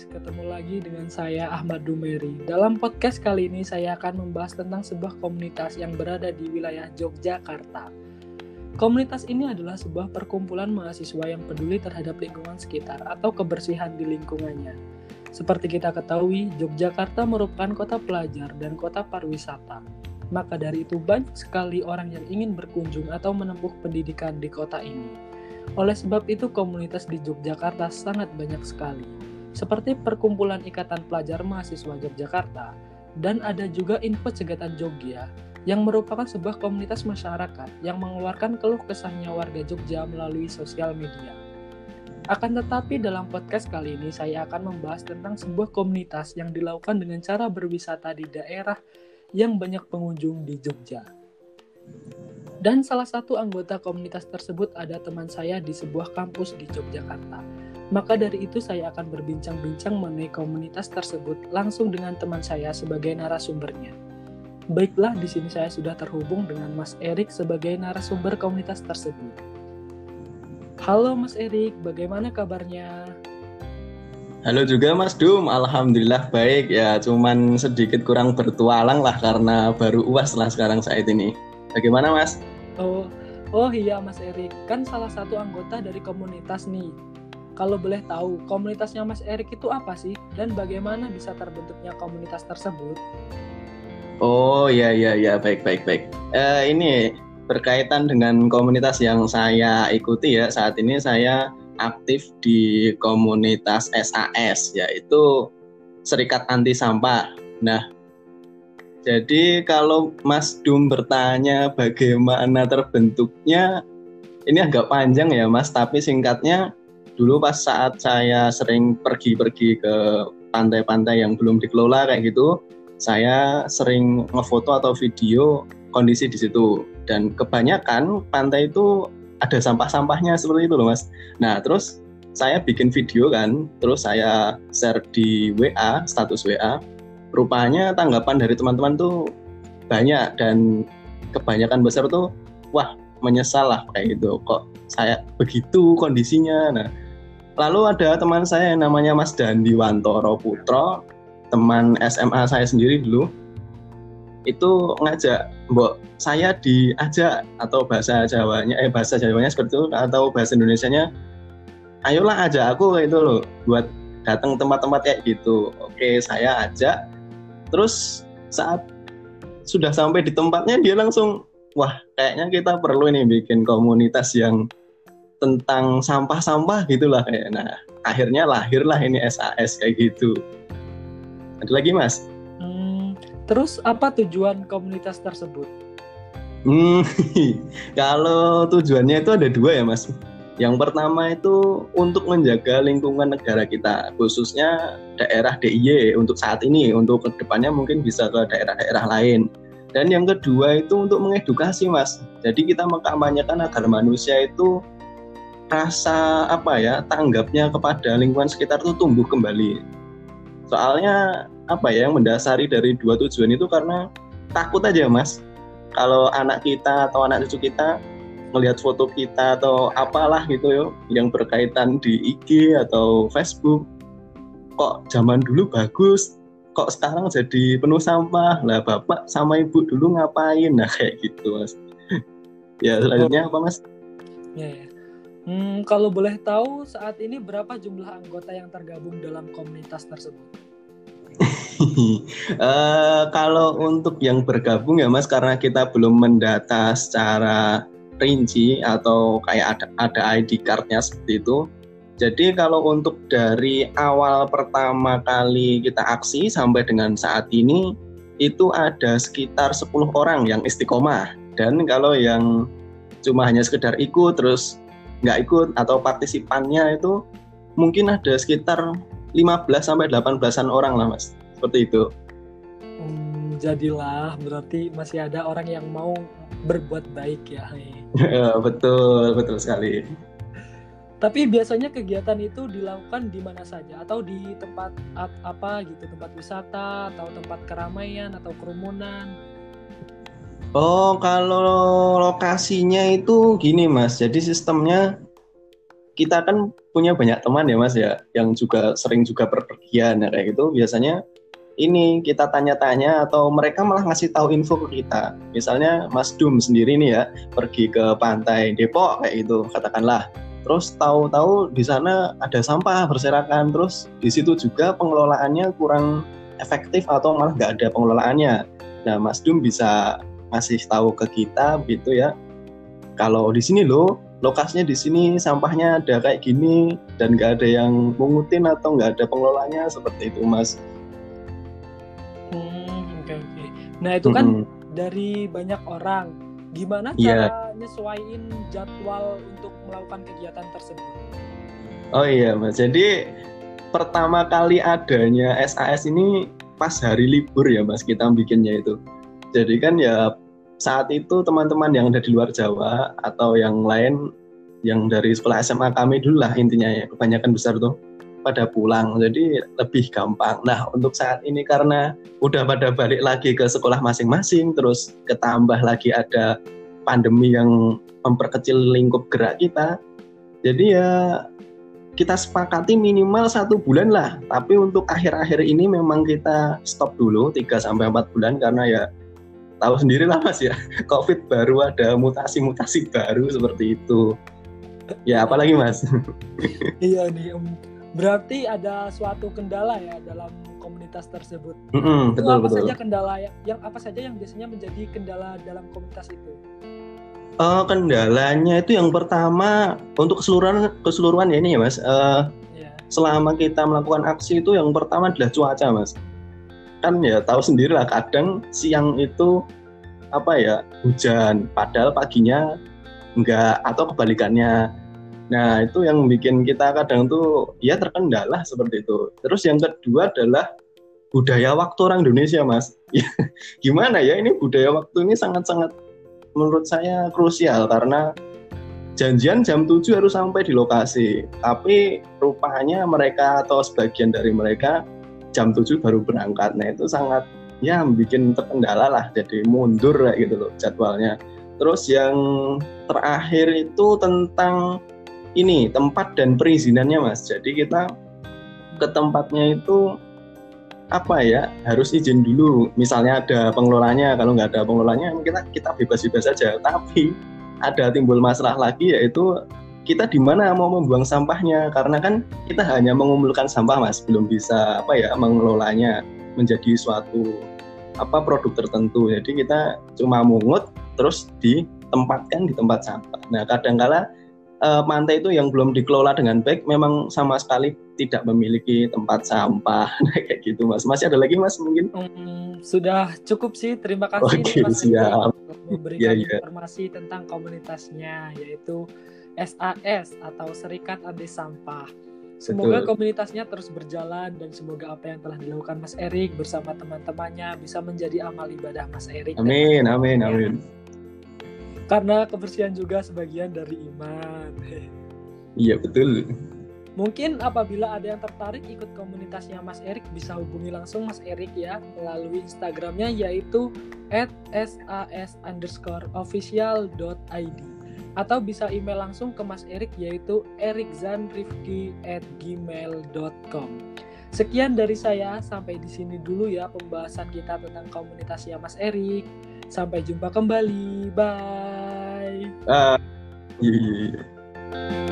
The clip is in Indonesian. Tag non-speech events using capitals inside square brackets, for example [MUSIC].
guys, ketemu lagi dengan saya Ahmad Dumeri. Dalam podcast kali ini saya akan membahas tentang sebuah komunitas yang berada di wilayah Yogyakarta. Komunitas ini adalah sebuah perkumpulan mahasiswa yang peduli terhadap lingkungan sekitar atau kebersihan di lingkungannya. Seperti kita ketahui, Yogyakarta merupakan kota pelajar dan kota pariwisata. Maka dari itu banyak sekali orang yang ingin berkunjung atau menempuh pendidikan di kota ini. Oleh sebab itu komunitas di Yogyakarta sangat banyak sekali seperti Perkumpulan Ikatan Pelajar Mahasiswa Yogyakarta, dan ada juga Info Cegatan Jogja, yang merupakan sebuah komunitas masyarakat yang mengeluarkan keluh kesahnya warga Jogja melalui sosial media. Akan tetapi dalam podcast kali ini saya akan membahas tentang sebuah komunitas yang dilakukan dengan cara berwisata di daerah yang banyak pengunjung di Jogja. Dan salah satu anggota komunitas tersebut ada teman saya di sebuah kampus di Yogyakarta maka dari itu saya akan berbincang-bincang mengenai komunitas tersebut langsung dengan teman saya sebagai narasumbernya. Baiklah, di sini saya sudah terhubung dengan Mas Erik sebagai narasumber komunitas tersebut. Halo Mas Erik, bagaimana kabarnya? Halo juga Mas Dum, Alhamdulillah baik ya, cuman sedikit kurang bertualang lah karena baru uas lah sekarang saat ini. Bagaimana Mas? Oh, oh iya Mas Erik, kan salah satu anggota dari komunitas nih. Kalau boleh tahu, komunitasnya Mas Erik itu apa sih? Dan bagaimana bisa terbentuknya komunitas tersebut? Oh iya iya iya baik baik baik. Uh, ini berkaitan dengan komunitas yang saya ikuti ya saat ini saya aktif di komunitas SAS yaitu Serikat Anti Sampah. Nah, jadi kalau Mas Dum bertanya bagaimana terbentuknya, ini agak panjang ya Mas, tapi singkatnya dulu pas saat saya sering pergi-pergi ke pantai-pantai yang belum dikelola kayak gitu, saya sering ngefoto atau video kondisi di situ. Dan kebanyakan pantai itu ada sampah-sampahnya seperti itu loh mas. Nah terus saya bikin video kan, terus saya share di WA, status WA. Rupanya tanggapan dari teman-teman tuh banyak dan kebanyakan besar tuh, wah menyesal lah kayak gitu. Kok saya begitu kondisinya. Nah Lalu ada teman saya yang namanya Mas Dandi Wantoro Putro, teman SMA saya sendiri dulu. Itu ngajak, Mbok, saya diajak atau bahasa Jawanya, eh bahasa Jawanya seperti itu atau bahasa Indonesianya, ayolah ajak aku kayak itu loh, buat datang tempat-tempat kayak gitu. Oke, saya ajak. Terus saat sudah sampai di tempatnya dia langsung, wah kayaknya kita perlu ini bikin komunitas yang tentang sampah-sampah gitulah. Kayak nah akhirnya lahirlah ini SAS kayak gitu. Ada lagi mas? Hmm, terus apa tujuan komunitas tersebut? Hmm, [LAUGHS] kalau tujuannya itu ada dua ya mas. Yang pertama itu untuk menjaga lingkungan negara kita khususnya daerah DIY untuk saat ini untuk ke depannya mungkin bisa ke daerah-daerah lain. Dan yang kedua itu untuk mengedukasi mas. Jadi kita mengkampanyekan agar manusia itu rasa apa ya tanggapnya kepada lingkungan sekitar itu tumbuh kembali. Soalnya apa ya yang mendasari dari dua tujuan itu karena takut aja mas kalau anak kita atau anak cucu kita melihat foto kita atau apalah gitu yo yang berkaitan di IG atau Facebook kok zaman dulu bagus kok sekarang jadi penuh sampah lah bapak sama ibu dulu ngapain nah kayak gitu mas [LAUGHS] ya selanjutnya apa mas ya, ya. Hmm, kalau boleh tahu saat ini berapa jumlah anggota yang tergabung dalam komunitas tersebut? uh, [LAUGHS] kalau untuk yang bergabung ya Mas karena kita belum mendata secara rinci atau kayak ada ada ID cardnya seperti itu. Jadi kalau untuk dari awal pertama kali kita aksi sampai dengan saat ini itu ada sekitar 10 orang yang istiqomah dan kalau yang cuma hanya sekedar ikut terus nggak ikut atau partisipannya itu mungkin ada sekitar 15 sampai 18-an orang lah Mas. Seperti itu. Hmm, jadilah berarti masih ada orang yang mau berbuat baik ya. ya [LAUGHS] betul, betul sekali. Tapi biasanya kegiatan itu dilakukan di mana saja atau di tempat apa gitu, tempat wisata atau tempat keramaian atau kerumunan. Oh, kalau lokasinya itu gini Mas. Jadi sistemnya kita kan punya banyak teman ya mas ya yang juga sering juga berpergian ya kayak gitu. Biasanya ini kita tanya-tanya atau mereka malah ngasih tahu info ke kita. Misalnya Mas Dum sendiri nih ya pergi ke pantai Depok kayak gitu katakanlah. Terus tahu-tahu di sana ada sampah berserakan. Terus di situ juga pengelolaannya kurang efektif atau malah nggak ada pengelolaannya. Nah Mas Dum bisa ngasih tahu ke kita gitu ya kalau di sini loh lokasinya di sini sampahnya ada kayak gini dan nggak ada yang mengutin atau nggak ada pengelolanya seperti itu mas. Hmm, oke okay, oke. Okay. Nah itu kan -hmm. dari banyak orang. Gimana iya. cara yeah. nyesuaiin jadwal untuk melakukan kegiatan tersebut? Oh iya mas. Jadi pertama kali adanya SAS ini pas hari libur ya mas kita bikinnya itu. Jadi kan ya saat itu teman-teman yang ada di luar Jawa atau yang lain yang dari sekolah SMA kami dulu lah intinya ya kebanyakan besar tuh pada pulang jadi lebih gampang. Nah untuk saat ini karena udah pada balik lagi ke sekolah masing-masing terus ketambah lagi ada pandemi yang memperkecil lingkup gerak kita jadi ya kita sepakati minimal satu bulan lah tapi untuk akhir-akhir ini memang kita stop dulu 3 sampai empat bulan karena ya tahu sendiri lah mas ya. [LAUGHS] Covid baru ada mutasi-mutasi baru seperti itu. Ya apalagi mas? [LAUGHS] Iya nih berarti ada suatu kendala ya dalam komunitas tersebut? Mm -hmm, itu betul, apa betul. saja kendala yang, yang apa saja yang biasanya menjadi kendala dalam komunitas itu? Uh, kendalanya itu yang pertama untuk keseluruhan keseluruhan ya ini ya mas uh, yeah. selama kita melakukan aksi itu yang pertama adalah cuaca mas kan ya tahu sendiri lah kadang siang itu apa ya hujan. Padahal paginya enggak atau kebalikannya. Nah itu yang bikin kita kadang tuh ya terkendala seperti itu. Terus yang kedua adalah budaya waktu orang Indonesia mas. [LAUGHS] Gimana ya ini budaya waktu ini sangat-sangat menurut saya krusial karena janjian jam 7 harus sampai di lokasi. Tapi rupanya mereka atau sebagian dari mereka jam 7 baru berangkat. Nah itu sangat ya bikin terkendala lah, jadi mundur lah gitu loh jadwalnya. Terus yang terakhir itu tentang ini tempat dan perizinannya mas. Jadi kita ke tempatnya itu apa ya harus izin dulu. Misalnya ada pengelolanya, kalau nggak ada pengelolanya kita kita bebas-bebas saja. Tapi ada timbul masalah lagi yaitu kita di mana mau membuang sampahnya? Karena kan kita hanya mengumpulkan sampah mas. Belum bisa apa ya mengelolanya menjadi suatu apa produk tertentu. Jadi kita cuma mungut terus ditempatkan di tempat sampah. Nah kadangkala eh, pantai itu yang belum dikelola dengan baik memang sama sekali tidak memiliki tempat sampah. [LAUGHS] Nah, kayak gitu mas. Masih ada lagi mas mungkin? Hmm, sudah cukup sih. Terima kasih Oke, mas siap. memberikan ya, ya. informasi tentang komunitasnya yaitu SAS atau Serikat Anti Sampah. Semoga Betul. komunitasnya terus berjalan dan semoga apa yang telah dilakukan Mas Erik bersama teman-temannya bisa menjadi amal ibadah Mas Erik. Amin, amin, amin. Karena kebersihan juga sebagian dari iman. [LAUGHS] Iya betul. Mungkin apabila ada yang tertarik ikut komunitasnya Mas Erik bisa hubungi langsung Mas Erik ya melalui Instagramnya yaitu @sas_official.id atau bisa email langsung ke Mas Erik yaitu erikzanrifki@gmail.com. Sekian dari saya, sampai di sini dulu ya pembahasan kita tentang komunitasnya Mas Erik. Sampai jumpa kembali. Bye. Uh, yeah.